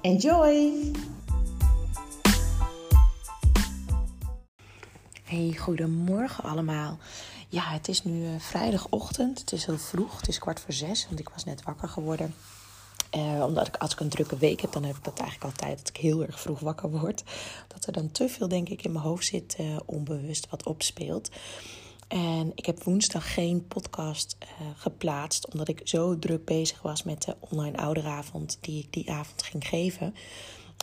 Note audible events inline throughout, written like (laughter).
Enjoy! Hey, goedemorgen allemaal. Ja, het is nu uh, vrijdagochtend. Het is heel vroeg. Het is kwart voor zes, want ik was net wakker geworden. Uh, omdat ik, als ik een drukke week heb, dan heb ik dat eigenlijk altijd dat ik heel erg vroeg wakker word. Dat er dan te veel, denk ik, in mijn hoofd zit, uh, onbewust wat opspeelt. En ik heb woensdag geen podcast uh, geplaatst, omdat ik zo druk bezig was met de online ouderavond die ik die avond ging geven.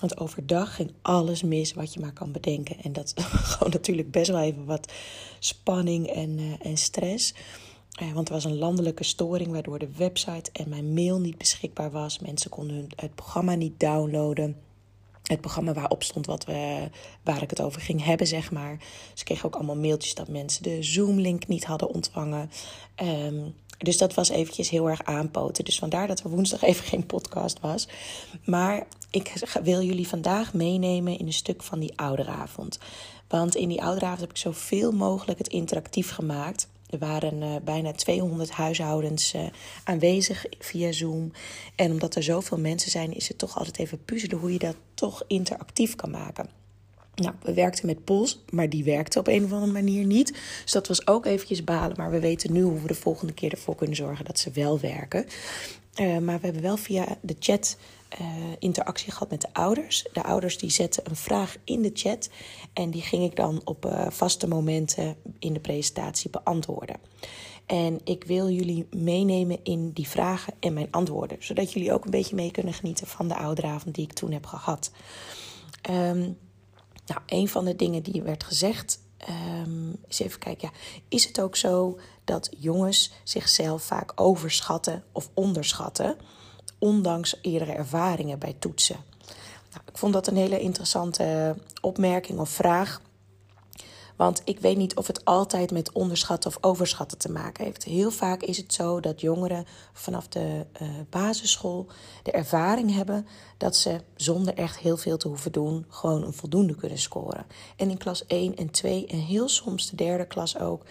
Want overdag ging alles mis wat je maar kan bedenken. En dat (laughs) gewoon natuurlijk best wel even wat spanning en, uh, en stress. Uh, want er was een landelijke storing waardoor de website en mijn mail niet beschikbaar was. Mensen konden hun, het programma niet downloaden het programma waarop stond wat we, waar ik het over ging hebben, zeg maar. Ze kregen ook allemaal mailtjes dat mensen de Zoom-link niet hadden ontvangen. Um, dus dat was eventjes heel erg aanpoten. Dus vandaar dat er woensdag (laughs) even geen podcast was. Maar ik wil jullie vandaag meenemen in een stuk van die ouderavond. Want in die ouderavond heb ik zoveel mogelijk het interactief gemaakt. Er waren uh, bijna 200 huishoudens uh, aanwezig via Zoom. En omdat er zoveel mensen zijn, is het toch altijd even puzzelen hoe je dat toch interactief kan maken. Nou, we werkten met Pols, maar die werkte op een of andere manier niet. Dus dat was ook eventjes balen. Maar we weten nu hoe we de volgende keer ervoor kunnen zorgen dat ze wel werken. Uh, maar we hebben wel via de chat uh, interactie gehad met de ouders. De ouders die zetten een vraag in de chat. En die ging ik dan op uh, vaste momenten in de presentatie beantwoorden. En ik wil jullie meenemen in die vragen en mijn antwoorden. Zodat jullie ook een beetje mee kunnen genieten van de ouderavond die ik toen heb gehad. Um, nou, een van de dingen die werd gezegd, um, is even kijken, is het ook zo dat jongens zichzelf vaak overschatten of onderschatten, ondanks eerdere ervaringen bij toetsen? Nou, ik vond dat een hele interessante opmerking of vraag. Want ik weet niet of het altijd met onderschatten of overschatten te maken heeft. Heel vaak is het zo dat jongeren vanaf de uh, basisschool de ervaring hebben dat ze zonder echt heel veel te hoeven doen, gewoon een voldoende kunnen scoren. En in klas 1 en 2 en heel soms de derde klas ook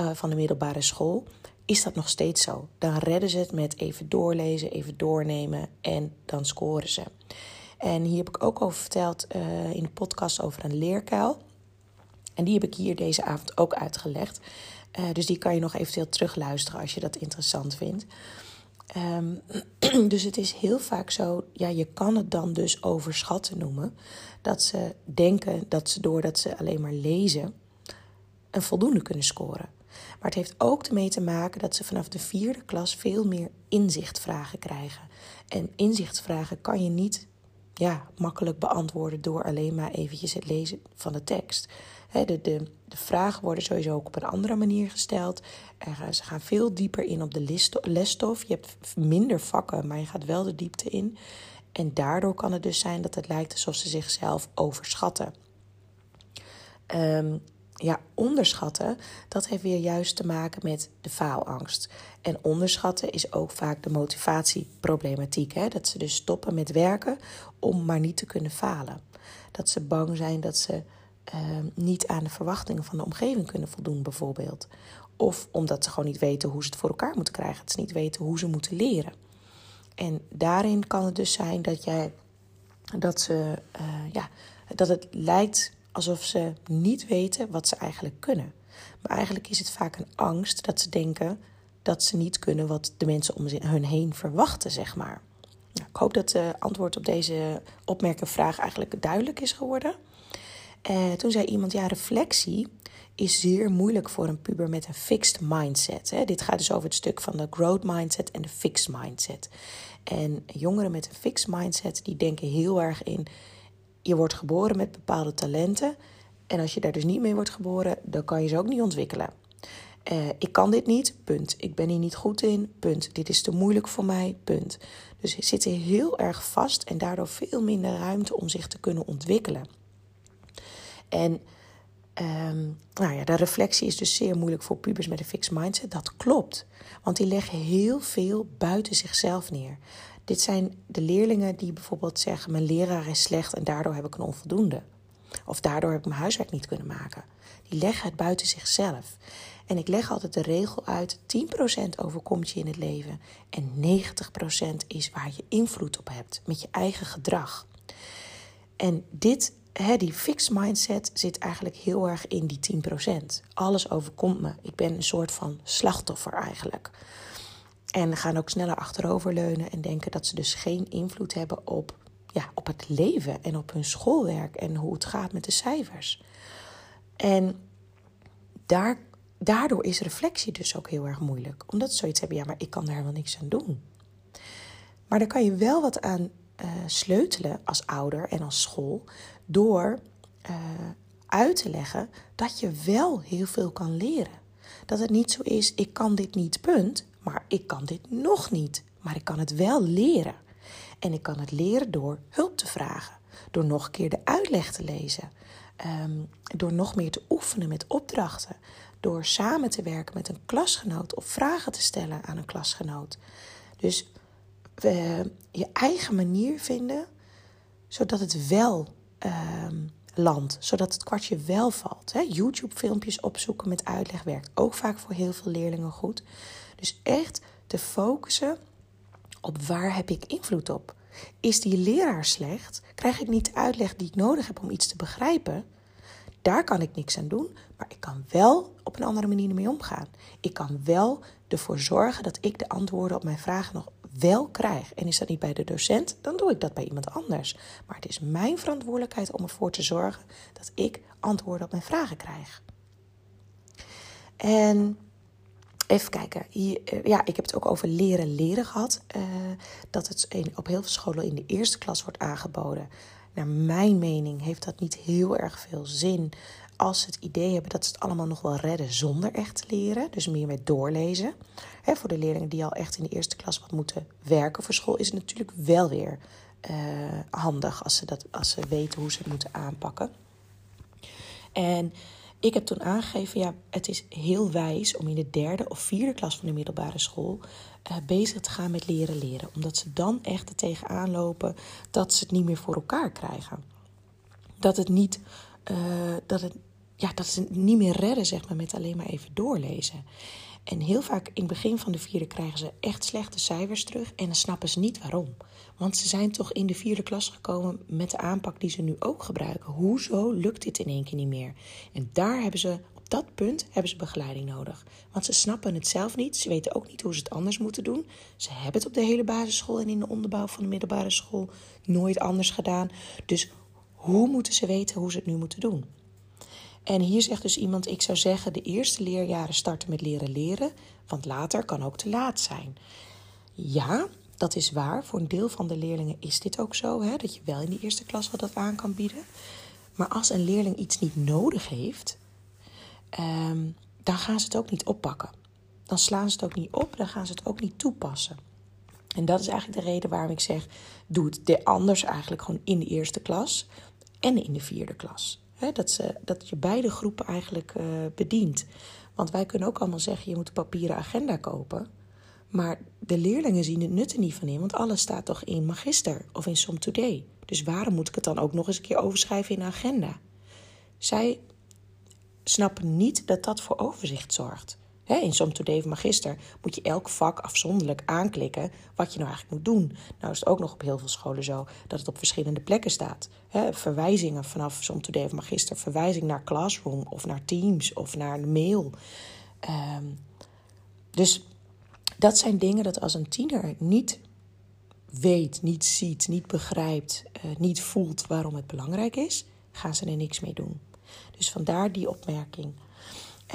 uh, van de middelbare school is dat nog steeds zo. Dan redden ze het met even doorlezen, even doornemen en dan scoren ze. En hier heb ik ook over verteld uh, in de podcast over een leerkuil. En die heb ik hier deze avond ook uitgelegd. Uh, dus die kan je nog eventueel terugluisteren als je dat interessant vindt. Um, (clears throat) dus het is heel vaak zo, ja, je kan het dan dus overschatten noemen. Dat ze denken dat ze doordat ze alleen maar lezen een voldoende kunnen scoren. Maar het heeft ook ermee te maken dat ze vanaf de vierde klas veel meer inzichtvragen krijgen. En inzichtsvragen kan je niet ja, makkelijk beantwoorden door alleen maar eventjes het lezen van de tekst. de, de, de vragen worden sowieso ook op een andere manier gesteld. Er, ze gaan veel dieper in op de lesstof. Je hebt minder vakken, maar je gaat wel de diepte in. En daardoor kan het dus zijn dat het lijkt alsof ze zichzelf overschatten. Um, ja, onderschatten, dat heeft weer juist te maken met de faalangst. En onderschatten is ook vaak de motivatieproblematiek. Hè? Dat ze dus stoppen met werken om maar niet te kunnen falen. Dat ze bang zijn dat ze uh, niet aan de verwachtingen van de omgeving kunnen voldoen, bijvoorbeeld. Of omdat ze gewoon niet weten hoe ze het voor elkaar moeten krijgen. Dat ze niet weten hoe ze moeten leren. En daarin kan het dus zijn dat jij dat ze uh, ja, dat het lijkt alsof ze niet weten wat ze eigenlijk kunnen. Maar eigenlijk is het vaak een angst dat ze denken dat ze niet kunnen wat de mensen om hun heen verwachten, zeg maar. Nou, ik hoop dat de antwoord op deze opmerkelijke vraag eigenlijk duidelijk is geworden. Uh, toen zei iemand, ja, reflectie is zeer moeilijk voor een puber met een fixed mindset. Hè. Dit gaat dus over het stuk van de growth mindset en de fixed mindset. En jongeren met een fixed mindset, die denken heel erg in je wordt geboren met bepaalde talenten En als je daar dus niet mee wordt geboren, dan kan je ze ook niet ontwikkelen. Uh, ik kan dit niet, punt. Ik ben hier niet goed in, punt. Dit is te moeilijk voor mij, punt. Dus ze zitten heel erg vast en daardoor veel minder ruimte om zich te kunnen ontwikkelen. En um, nou ja, de reflectie is dus zeer moeilijk voor pubers met een fixed mindset. Dat klopt, want die leggen heel veel buiten zichzelf neer. Dit zijn de leerlingen die bijvoorbeeld zeggen: Mijn leraar is slecht en daardoor heb ik een onvoldoende. Of daardoor heb ik mijn huiswerk niet kunnen maken. Die leggen het buiten zichzelf. En ik leg altijd de regel uit: 10% overkomt je in het leven en 90% is waar je invloed op hebt met je eigen gedrag. En dit, hè, die fixed mindset zit eigenlijk heel erg in die 10%. Alles overkomt me. Ik ben een soort van slachtoffer eigenlijk. En gaan ook sneller achteroverleunen en denken dat ze dus geen invloed hebben op, ja, op het leven en op hun schoolwerk en hoe het gaat met de cijfers. En daar, daardoor is reflectie dus ook heel erg moeilijk. Omdat ze zoiets hebben, ja, maar ik kan daar helemaal niks aan doen. Maar daar kan je wel wat aan uh, sleutelen als ouder en als school door uh, uit te leggen dat je wel heel veel kan leren. Dat het niet zo is, ik kan dit niet, punt. Maar ik kan dit nog niet. Maar ik kan het wel leren. En ik kan het leren door hulp te vragen. Door nog een keer de uitleg te lezen. Um, door nog meer te oefenen met opdrachten. Door samen te werken met een klasgenoot of vragen te stellen aan een klasgenoot. Dus je eigen manier vinden zodat het wel um, landt. Zodat het kwartje wel valt. YouTube-filmpjes opzoeken met uitleg werkt ook vaak voor heel veel leerlingen goed. Dus echt te focussen op waar heb ik invloed op. Is die leraar slecht? Krijg ik niet de uitleg die ik nodig heb om iets te begrijpen? Daar kan ik niks aan doen, maar ik kan wel op een andere manier mee omgaan. Ik kan wel ervoor zorgen dat ik de antwoorden op mijn vragen nog wel krijg. En is dat niet bij de docent, dan doe ik dat bij iemand anders. Maar het is mijn verantwoordelijkheid om ervoor te zorgen dat ik antwoorden op mijn vragen krijg. En Even kijken. Eh, ja, ik heb het ook over leren leren gehad. Uh, dat het op heel veel scholen in de eerste klas wordt aangeboden. Naar mijn mening heeft dat niet heel erg veel zin. Als ze het idee hebben dat ze het allemaal nog wel redden zonder echt te leren. Dus meer met doorlezen. Voor de leerlingen die al echt in de eerste klas wat moeten werken voor school, is het natuurlijk wel weer uh, handig als ze, dat, als ze weten hoe ze het moeten aanpakken. En ik heb toen aangegeven, ja, het is heel wijs om in de derde of vierde klas van de middelbare school uh, bezig te gaan met leren leren. Omdat ze dan echt er tegenaan lopen dat ze het niet meer voor elkaar krijgen. Dat het niet, uh, dat het, ja, dat ze het niet meer redden, zeg maar, met alleen maar even doorlezen. En heel vaak in het begin van de vierde krijgen ze echt slechte cijfers terug en dan snappen ze niet waarom. Want ze zijn toch in de vierde klas gekomen met de aanpak die ze nu ook gebruiken. Hoezo lukt dit in één keer niet meer? En daar hebben ze, op dat punt, hebben ze begeleiding nodig. Want ze snappen het zelf niet. Ze weten ook niet hoe ze het anders moeten doen. Ze hebben het op de hele basisschool en in de onderbouw van de middelbare school nooit anders gedaan. Dus hoe moeten ze weten hoe ze het nu moeten doen? En hier zegt dus iemand: Ik zou zeggen, de eerste leerjaren starten met leren leren, want later kan ook te laat zijn. Ja, dat is waar. Voor een deel van de leerlingen is dit ook zo, hè, dat je wel in de eerste klas wat dat aan kan bieden. Maar als een leerling iets niet nodig heeft, um, dan gaan ze het ook niet oppakken. Dan slaan ze het ook niet op, dan gaan ze het ook niet toepassen. En dat is eigenlijk de reden waarom ik zeg: doe het anders eigenlijk gewoon in de eerste klas en in de vierde klas dat, ze, dat je beide groepen eigenlijk uh, bedient. Want wij kunnen ook allemaal zeggen: je moet een papieren agenda kopen. Maar de leerlingen zien het nut er niet van in, want alles staat toch in Magister of in Som Today. Dus waarom moet ik het dan ook nog eens een keer overschrijven in de agenda? Zij snappen niet dat dat voor overzicht zorgt in Som of Magister moet je elk vak afzonderlijk aanklikken wat je nou eigenlijk moet doen. Nou is het ook nog op heel veel scholen zo dat het op verschillende plekken staat. verwijzingen vanaf Som of Magister, verwijzing naar Classroom of naar Teams of naar een mail. Ehm, dus dat zijn dingen dat als een tiener niet weet, niet ziet, niet begrijpt, uh, niet voelt waarom het belangrijk is, gaan ze er niks mee doen. Dus vandaar die opmerking.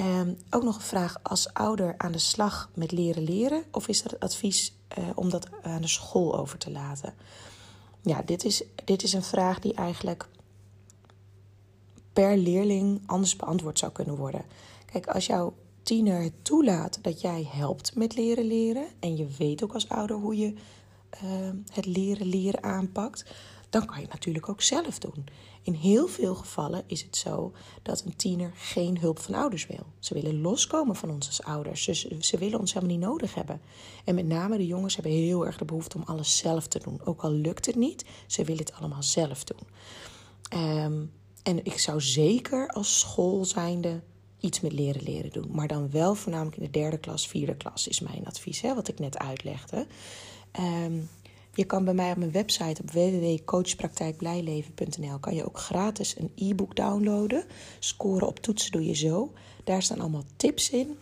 Um, ook nog een vraag als ouder aan de slag met leren leren? Of is er advies uh, om dat aan de school over te laten? Ja, dit is, dit is een vraag die eigenlijk per leerling anders beantwoord zou kunnen worden. Kijk, als jouw tiener toelaat dat jij helpt met leren leren en je weet ook als ouder hoe je uh, het leren leren aanpakt, dan kan je het natuurlijk ook zelf doen. In heel veel gevallen is het zo dat een tiener geen hulp van ouders wil. Ze willen loskomen van ons als ouders. Ze, ze willen ons helemaal niet nodig hebben. En met name de jongens hebben heel erg de behoefte om alles zelf te doen. Ook al lukt het niet, ze willen het allemaal zelf doen. Um, en ik zou zeker als school zijnde iets met leren leren doen. Maar dan wel voornamelijk in de derde klas, vierde klas is mijn advies, hè, wat ik net uitlegde. Um, je kan bij mij op mijn website op www.coachpraktijkblijleven.nl kan je ook gratis een e-book downloaden. Scoren op toetsen doe je zo. Daar staan allemaal tips in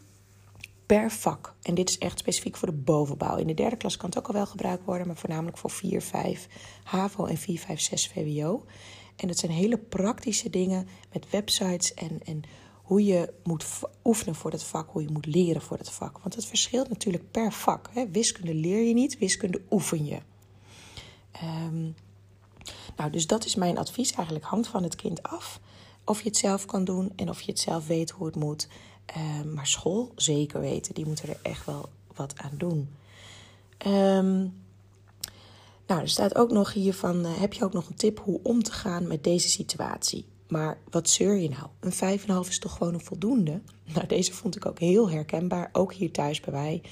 per vak. En dit is echt specifiek voor de bovenbouw. In de derde klas kan het ook al wel gebruikt worden, maar voornamelijk voor 4, 5 HAVO en 4, 5, 6 VWO. En dat zijn hele praktische dingen met websites en, en hoe je moet oefenen voor dat vak, hoe je moet leren voor dat vak. Want het verschilt natuurlijk per vak. Hè. Wiskunde leer je niet, wiskunde oefen je. Um, nou, dus dat is mijn advies. Eigenlijk hangt van het kind af of je het zelf kan doen en of je het zelf weet hoe het moet. Um, maar school zeker weten, die moeten er echt wel wat aan doen. Um, nou, er staat ook nog hier van, uh, heb je ook nog een tip hoe om te gaan met deze situatie? Maar wat zeur je nou? Een 5,5 is toch gewoon een voldoende? Nou, deze vond ik ook heel herkenbaar, ook hier thuis bij mij.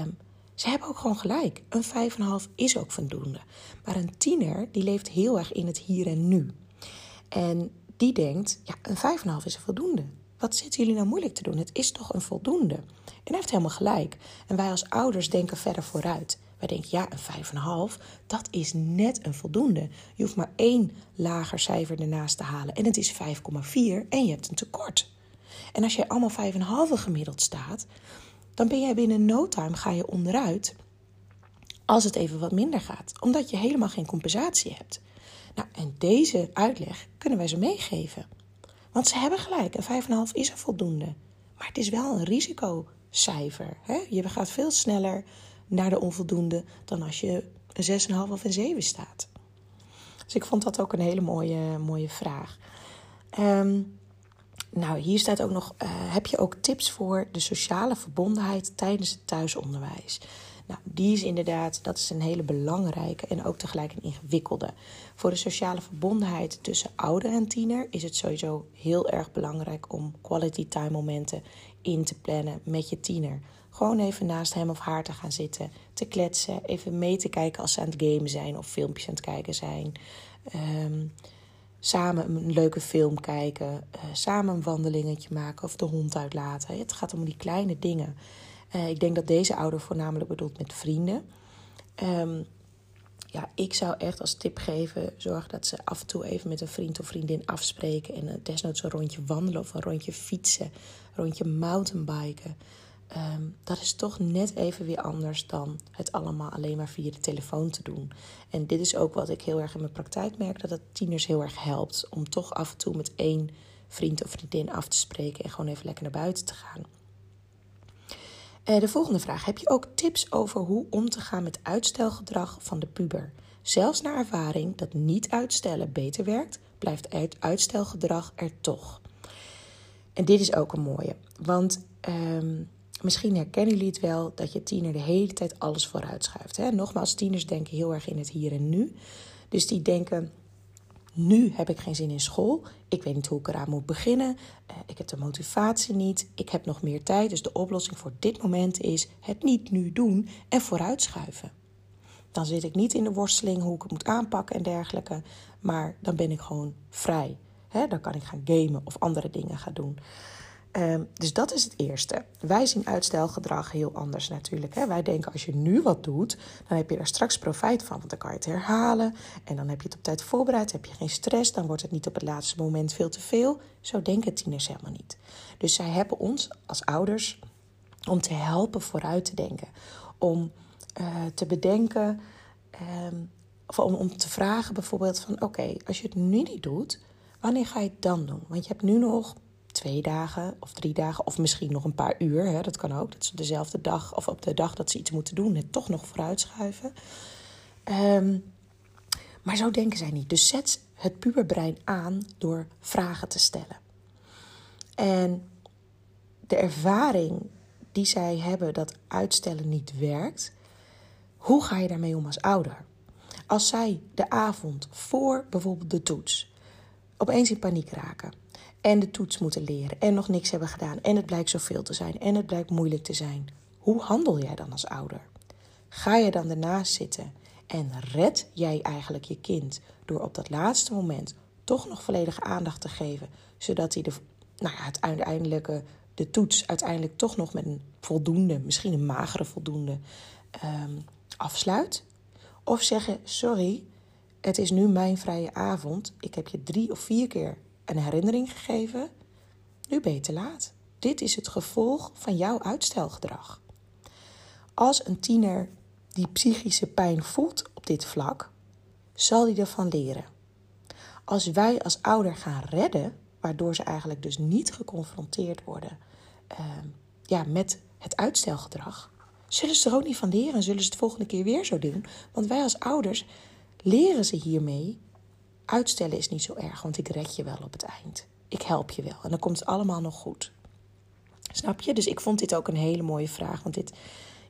Um, ze hebben ook gewoon gelijk. Een 5,5 is ook voldoende. Maar een tiener die leeft heel erg in het hier en nu. En die denkt, ja, een 5,5 is een voldoende. Wat zitten jullie nou moeilijk te doen? Het is toch een voldoende? En hij heeft helemaal gelijk. En wij als ouders denken verder vooruit. Wij denken, ja, een 5,5, dat is net een voldoende. Je hoeft maar één lager cijfer ernaast te halen en het is 5,4 en je hebt een tekort. En als je allemaal 5,5 gemiddeld staat, dan ben jij binnen no time ga je onderuit als het even wat minder gaat, omdat je helemaal geen compensatie hebt. Nou, en deze uitleg kunnen wij ze meegeven. Want ze hebben gelijk, een 5,5 is een voldoende. Maar het is wel een risicocijfer. Hè? Je gaat veel sneller naar de onvoldoende dan als je een 6,5 of een 7 staat. Dus ik vond dat ook een hele mooie, mooie vraag. Um, nou, hier staat ook nog: uh, heb je ook tips voor de sociale verbondenheid tijdens het thuisonderwijs? Nou, die is inderdaad, dat is een hele belangrijke en ook tegelijk een ingewikkelde. Voor de sociale verbondenheid tussen ouder en tiener is het sowieso heel erg belangrijk om quality time momenten in te plannen met je tiener. Gewoon even naast hem of haar te gaan zitten, te kletsen, even mee te kijken als ze aan het gamen zijn of filmpjes aan het kijken zijn. Um, samen een leuke film kijken, uh, samen een wandelingetje maken of de hond uitlaten. Het gaat om die kleine dingen. Uh, ik denk dat deze ouder voornamelijk bedoelt met vrienden. Um, ja, ik zou echt als tip geven: zorg dat ze af en toe even met een vriend of vriendin afspreken. En uh, desnoods een rondje wandelen of een rondje fietsen, een rondje mountainbiken. Ehm, dat is toch net even weer anders dan het allemaal alleen maar via de telefoon te doen. En dit is ook wat ik heel erg in mijn praktijk merk: dat het tieners heel erg helpt om toch af en toe met één vriend of vriendin af te spreken en gewoon even lekker naar buiten te gaan. Uh, de volgende vraag: heb je ook tips over hoe om te gaan met uitstelgedrag van de puber? Zelfs naar ervaring dat niet uitstellen beter werkt, blijft uitstelgedrag er toch. En dit is ook een mooie, want um, Misschien herkennen jullie het wel dat je tiener de hele tijd alles vooruitschuift. Hè? Nogmaals, tieners denken heel erg in het hier en nu. Dus die denken, nu heb ik geen zin in school. Ik weet niet hoe ik eraan moet beginnen. Uh, ik heb de motivatie niet. Ik heb nog meer tijd. Dus de oplossing voor dit moment is het niet nu doen en vooruitschuiven. Dan zit ik niet in de worsteling hoe ik het moet aanpakken en dergelijke. Maar dan ben ik gewoon vrij. Dan kan ik gaan gamen of andere dingen gaan doen. Ehm, dus dat is het eerste. Wij zien uitstelgedrag heel anders natuurlijk. Hè? Wij denken als je nu wat doet, dan heb je er straks profijt van. Want dan kan je het herhalen en dan heb je het op tijd voorbereid. Heb je geen stress, dan wordt het niet op het laatste moment veel te veel. Zo denken tieners helemaal niet. Dus zij hebben ons als ouders om te helpen vooruit te denken. Om uh, te bedenken, um, of om, om te vragen bijvoorbeeld van... oké, als je het nu niet doet, wanneer ga je het dan doen? Want je hebt nu nog twee dagen of drie dagen, of misschien nog een paar uur. Hè, dat kan ook. Dat ze dezelfde dag of op de dag dat ze iets moeten doen, het toch nog vooruitschuiven. Um, maar zo denken zij niet. Dus zet het puberbrein aan door vragen te stellen. En de ervaring die zij hebben dat uitstellen niet werkt, hoe ga je daarmee om als ouder? Als zij de avond voor bijvoorbeeld de toets opeens in paniek raken en de toets moeten leren en nog niks hebben gedaan en het blijkt zoveel te zijn en het blijkt moeilijk te zijn, hoe handel jij dan als ouder? Ga je dan ernaast zitten en red jij eigenlijk je kind door op dat laatste moment toch nog volledige aandacht te geven, zodat hij de, nou ja, het uiteindelijke, de toets uiteindelijk toch nog met een voldoende, misschien een magere voldoende, um, afsluit? Of zeggen: Sorry, het is nu mijn vrije avond. Ik heb je drie of vier keer een herinnering gegeven. Nu ben je te laat. Dit is het gevolg van jouw uitstelgedrag. Als een tiener die psychische pijn voelt op dit vlak, zal hij ervan leren. Als wij als ouder gaan redden, waardoor ze eigenlijk dus niet geconfronteerd worden uh, ja, met het uitstelgedrag, zullen ze er ook niet van leren en zullen ze het volgende keer weer zo doen. Want wij als ouders leren ze hiermee. Uitstellen is niet zo erg, want ik red je wel op het eind. Ik help je wel en dan komt het allemaal nog goed. Snap je? Dus ik vond dit ook een hele mooie vraag. Want dit,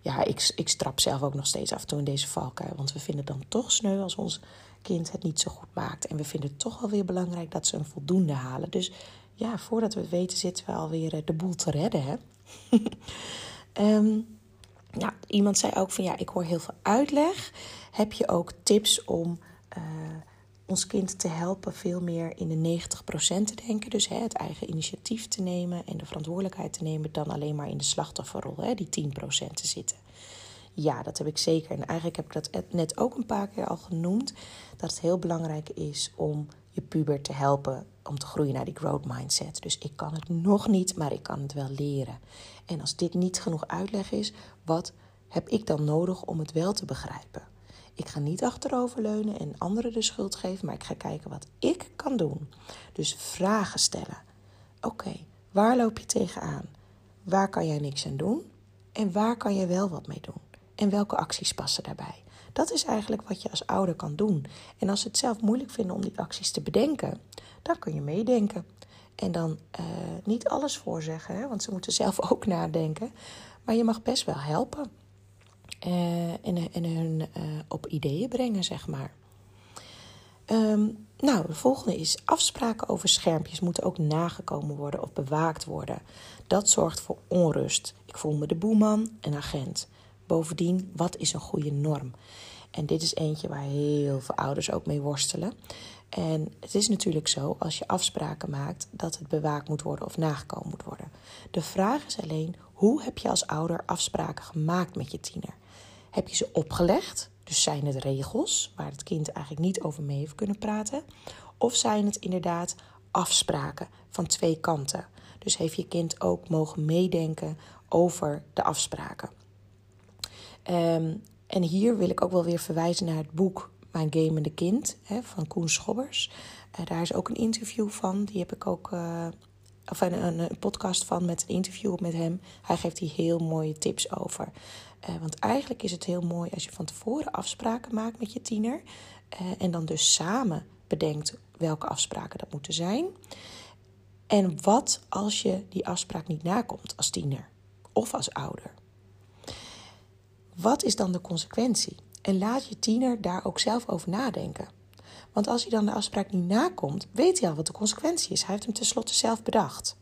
ja, ik, ik strap zelf ook nog steeds af en toe in deze valkuil. Want we vinden dan toch sneu als ons kind het niet zo goed maakt. En we vinden het toch wel weer belangrijk dat ze een voldoende halen. Dus ja, voordat we het weten zitten we alweer eh, de boel te redden. Hè? ja, (laughs) iemand zei ook van ja, ik hoor heel veel uitleg. Heb je ook tips om uh, ons kind te helpen veel meer in de 90% te denken? Dus hè, het eigen initiatief te nemen en de verantwoordelijkheid te nemen, dan alleen maar in de slachtofferrol, hè, die 10% te zitten. Ja, dat heb ik zeker. En eigenlijk heb ik dat net ook een paar keer al genoemd. Dat het heel belangrijk is om je puber te helpen om te groeien naar die growth mindset. Dus ik kan het nog niet, maar ik kan het wel leren. En als dit niet genoeg uitleg is, wat heb ik dan nodig om het wel te begrijpen? Ik ga niet achteroverleunen en anderen de schuld geven, maar ik ga kijken wat ik kan doen. Dus vragen stellen. Oké, waar loop je tegenaan? Waar kan jij niks aan doen? En waar kan je wel wat mee doen? En welke acties passen daarbij? Dat is eigenlijk wat je als ouder kan doen. En als ze het zelf moeilijk vinden om die acties te bedenken, dan kun je meedenken. En dan uh, niet alles voorzeggen, hè, want ze moeten zelf (laughs) ook nadenken. Maar je mag best wel helpen. Uh, en, hun uh, op ideeën brengen, zeg maar. Um, nou, de volgende is afspraken over schermpjes moeten ook nagekomen worden of bewaakt worden. Dat zorgt voor onrust. Ik voel me de boeman, een agent. Bovendien, wat is een goede norm? En dit is eentje waar heel veel ouders ook mee worstelen. En het is natuurlijk zo, als je afspraken maakt, dat het bewaakt moet worden of nagekomen moet worden. De vraag is alleen, hoe heb je als ouder afspraken gemaakt met je tiener? Heb je ze opgelegd? Dus zijn het regels waar het kind eigenlijk niet over mee heeft kunnen praten? Of zijn het inderdaad afspraken van twee kanten? Dus heeft je kind ook mogen meedenken over de afspraken? Um, en hier wil ik ook wel weer verwijzen naar het boek Mijn Gamende Kind hè, van Koen Schobbers. Uh, daar is ook een interview van. Die heb ik ook. Uh, of een, een, podcast van met een interview met hem. Hij geeft hier heel mooie tips over. Uh, want eigenlijk is het heel mooi als je van tevoren afspraken maakt met je tiener. en dan dus samen bedenkt welke afspraken dat moeten zijn. En wat als je die afspraak niet nakomt als tiener of als ouder? Wat is dan de consequentie? En laat je tiener daar ook zelf over nadenken. Want als hij dan de afspraak niet nakomt, weet hij al wat de consequentie is. Hij heeft hem tenslotte zelf bedacht.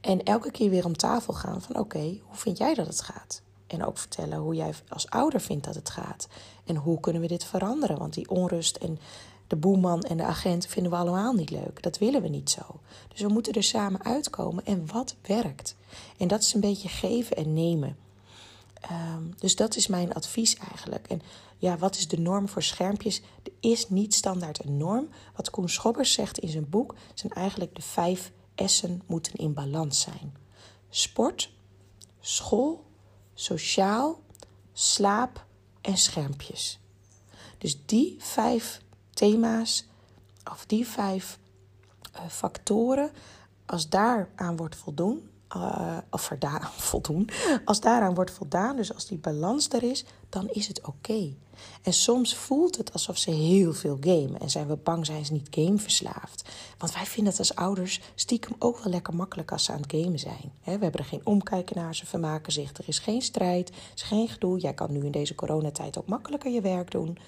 En elke keer weer om tafel gaan van oké, hoe vind jij dat het gaat? En ook vertellen hoe jij als ouder vindt dat het gaat. En hoe kunnen we dit veranderen? Want die onrust en de boeman en de agent vinden we allemaal niet leuk. Dat willen we niet zo. Dus we moeten er samen uitkomen en wat werkt. En dat is een beetje geven en nemen. Um, dus dat is mijn advies eigenlijk. En ja, wat is de norm voor schermpjes? Er is niet standaard een norm. Wat Koen Schobbers zegt in zijn boek zijn eigenlijk de vijf S'en moeten in balans zijn: sport, school, sociaal, slaap en schermpjes. Dus die vijf thema's of die vijf uh, factoren, als daar aan wordt voldoen, uh, of (laughs) voldoen, als daaraan wordt voldaan, dus als die balans er is, dan is het oké. En soms voelt het alsof ze heel veel gamen en zijn we bang zijn ze niet gameverslaafd. Want wij vinden het als ouders stiekem ook wel lekker makkelijk als ze aan het gamen zijn. we hebben er geen omkijken naar, ze vermaken zich, er is geen strijd, er is geen gedoe. Jij kan nu in deze coronatijd ook makkelijker je werk doen.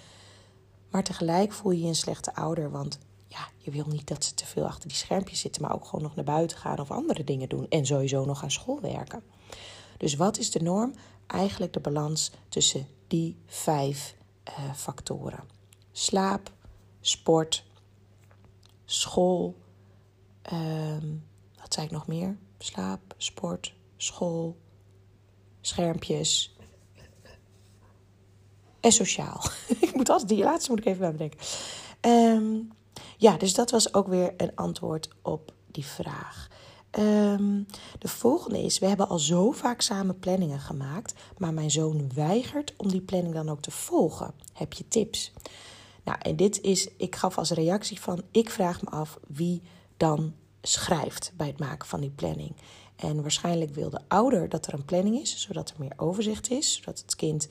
Maar tegelijk voel je je een slechte ouder, want ja, je wil niet dat ze te veel achter die schermpjes zitten, maar ook gewoon nog naar buiten gaan of andere dingen doen. En sowieso nog aan school werken. Dus wat is de norm? Eigenlijk de balans tussen die vijf uh, factoren: slaap, sport, school. Um, wat zei ik nog meer? Slaap, sport, school, schermpjes. En sociaal. (laughs) ik moet als die laatste moet ik even bij bedenken. Um, ja, dus dat was ook weer een antwoord op die vraag. Ehm, de volgende is: We hebben al zo vaak samen planningen gemaakt, maar mijn zoon weigert om die planning dan ook te volgen. Heb je tips? Nou, en dit is: ik gaf als reactie van: ik vraag me af wie dan schrijft bij het maken van die planning. En waarschijnlijk wil de ouder dat er een planning is, zodat er meer overzicht is, zodat het kind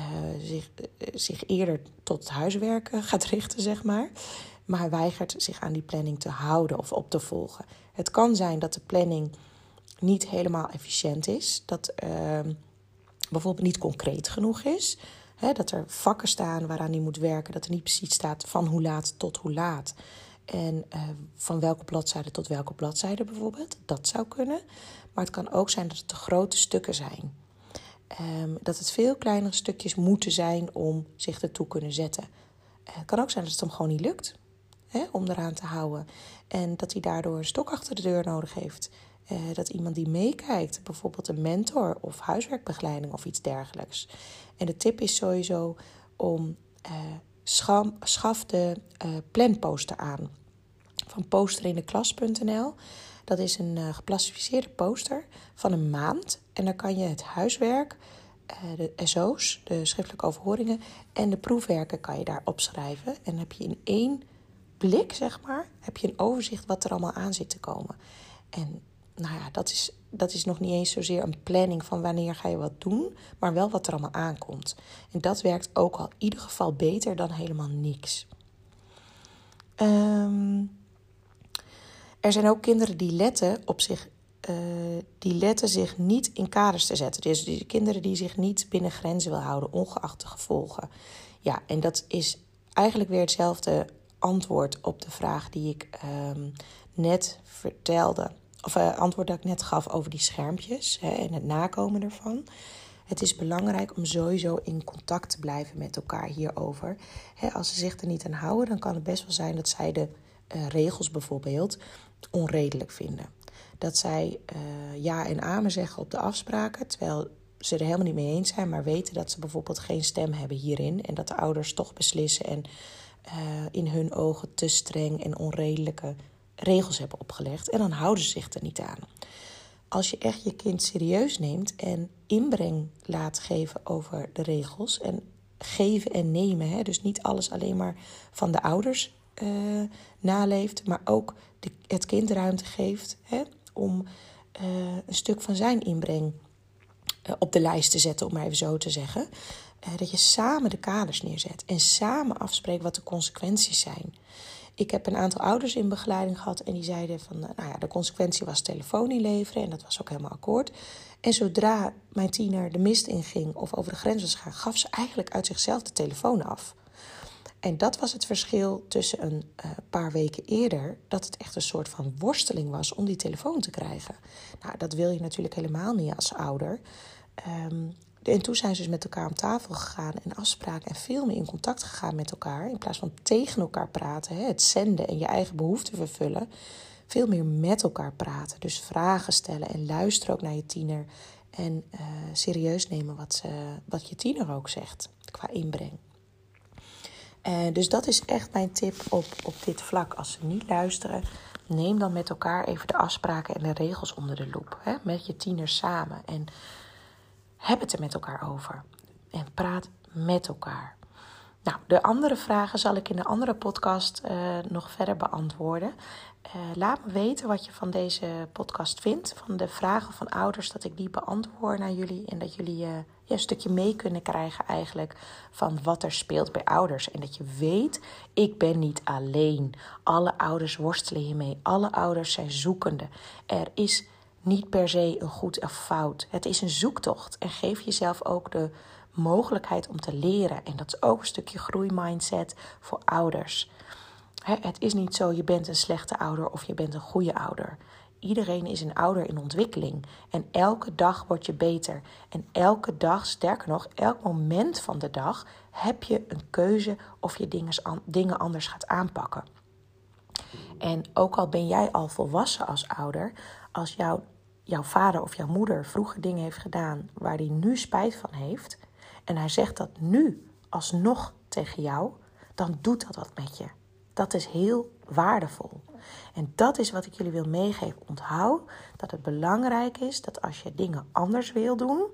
uh, zich, uh, zich eerder tot het huiswerken gaat richten, zeg maar maar weigert zich aan die planning te houden of op te volgen. Het kan zijn dat de planning niet helemaal efficiënt is, dat uh, bijvoorbeeld niet concreet genoeg is. Hè, dat er vakken staan waaraan hij moet werken, dat er niet precies staat van hoe laat tot hoe laat. En uh, van welke bladzijde tot welke bladzijde bijvoorbeeld. Dat zou kunnen. Maar het kan ook zijn dat het te grote stukken zijn. Um, dat het veel kleinere stukjes moeten zijn om zich ertoe kunnen zetten. Uh, het kan ook zijn dat het hem gewoon niet lukt om eraan te houden. En dat hij daardoor een stok achter de deur nodig heeft. Uh, dat iemand die meekijkt, bijvoorbeeld een mentor of huiswerkbegeleiding of iets dergelijks. En de tip is sowieso om uh, schaf de uh, planposter aan van posterineklas.nl. Dat is een geclassificeerde poster van een maand. En dan kan je het huiswerk, de SO's, de schriftelijke overhoringen en de proefwerken kan je daar opschrijven. En heb je in één blik, zeg maar, heb je een overzicht wat er allemaal aan zit te komen. En nou ja, dat is, dat is nog niet eens zozeer een planning van wanneer ga je wat doen, maar wel wat er allemaal aankomt. En dat werkt ook al in ieder geval beter dan helemaal niks. Ehm, er zijn ook kinderen die letten op zich. Uh, die letten zich niet in kaders te zetten. Dus die kinderen die zich niet binnen grenzen wil houden, ongeacht de gevolgen. Ja, en dat is eigenlijk weer hetzelfde antwoord op de vraag die ik um, net vertelde. Of uh, antwoord dat ik net gaf over die schermpjes hè, en het nakomen ervan. Het is belangrijk om sowieso in contact te blijven met elkaar hierover. Hè, als ze zich er niet aan houden, dan kan het best wel zijn dat zij de uh, regels bijvoorbeeld onredelijk vinden. Dat zij uh, ja en amen zeggen op de afspraken, terwijl ze er helemaal niet mee eens zijn, maar weten dat ze bijvoorbeeld geen stem hebben hierin en dat de ouders toch beslissen en uh, in hun ogen te streng en onredelijke regels hebben opgelegd. En dan houden ze zich er niet aan. Als je echt je kind serieus neemt en inbreng laat geven over de regels en geven en nemen, hè, dus niet alles alleen maar van de ouders uh, naleeft, maar ook de, het kind ruimte geeft hè, om uh, een stuk van zijn inbreng op de lijst te zetten, om maar even zo te zeggen. Eh, dat je samen de kaders neerzet en samen afspreekt wat de consequenties zijn. Ik heb een aantal ouders in begeleiding gehad en die zeiden van, eh, nou ja, de consequentie was telefoon inleveren en dat was ook helemaal akkoord. En zodra mijn tiener de mist inging of over de grens was gegaan, gaf ze eigenlijk uit zichzelf de telefoon af. En dat was het verschil tussen een uh, paar weken eerder, dat het echt een soort van worsteling was om die telefoon te krijgen. Nou, dat wil je natuurlijk helemaal niet als ouder. Um, en toen zijn ze dus met elkaar om tafel gegaan en afspraken en veel meer in contact gegaan met elkaar. In plaats van tegen elkaar praten, het zenden en je eigen behoeften vervullen. Veel meer met elkaar praten. Dus vragen stellen en luisteren ook naar je tiener. En uh, serieus nemen wat, wat je tiener ook zegt qua inbreng. Uh, dus dat is echt mijn tip op, op dit vlak. Als ze niet luisteren, neem dan met elkaar even de afspraken en de regels onder de loep. Hè? Met je tiener samen. En heb het er met elkaar over. En praat met elkaar. Nou, de andere vragen zal ik in de andere podcast uh, nog verder beantwoorden. laat me weten wat je van deze podcast vindt. Van de vragen van ouders, dat ik die beantwoord naar jullie. En dat jullie uh, een stukje mee kunnen krijgen eigenlijk van wat er speelt bij ouders. En dat je weet, ik ben niet alleen. Alle ouders worstelen hiermee. Alle ouders zijn zoekende. Er is niet per se een goed of fout. Het is een zoektocht. En geef jezelf ook de mogelijkheid om te leren. En dat is ook een stukje groeimindset voor ouders. Het is niet zo, je bent een slechte ouder of je bent een goede ouder. Iedereen is een ouder in ontwikkeling. En elke dag word je beter. En elke dag, sterker nog, elk moment van de dag heb je een keuze of je dingen anders gaat aanpakken. En ook al ben jij al volwassen als ouder, als jouw, jouw vader of jouw moeder vroeger dingen heeft gedaan waar hij nu spijt van heeft, en hij zegt dat nu alsnog tegen jou, dan doet dat wat met je. Dat is heel waardevol. En dat is wat ik jullie wil meegeven. Onthoud dat het belangrijk is dat als je dingen anders wil doen,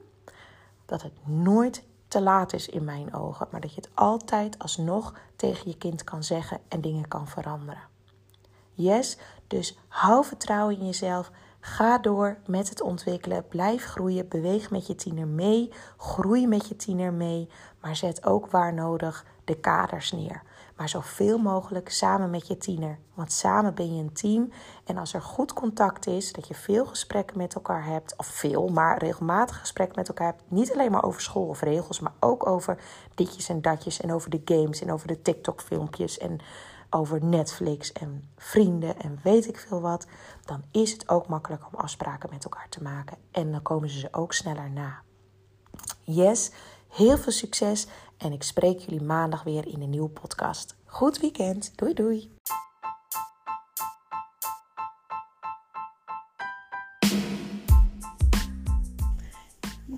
dat het nooit te laat is in mijn ogen, maar dat je het altijd alsnog tegen je kind kan zeggen en dingen kan veranderen. Yes, dus hou vertrouwen in jezelf. Ga door met het ontwikkelen. Blijf groeien. Beweeg met je tiener mee. Groei met je tiener mee. Maar zet ook waar nodig de kaders neer. Maar zoveel mogelijk samen met je tiener. Want samen ben je een team. En als er goed contact is, dat je veel gesprekken met elkaar hebt. Of veel, maar regelmatig gesprekken met elkaar hebt. Niet alleen maar over school of regels, maar ook over ditjes en datjes. En over de games en over de TikTok-filmpjes. En over Netflix en vrienden en weet ik veel wat, dan is het ook makkelijk om afspraken met elkaar te maken. En dan komen ze ze ook sneller na. Yes, heel veel succes en ik spreek jullie maandag weer in een nieuwe podcast. Goed weekend. Doei doei.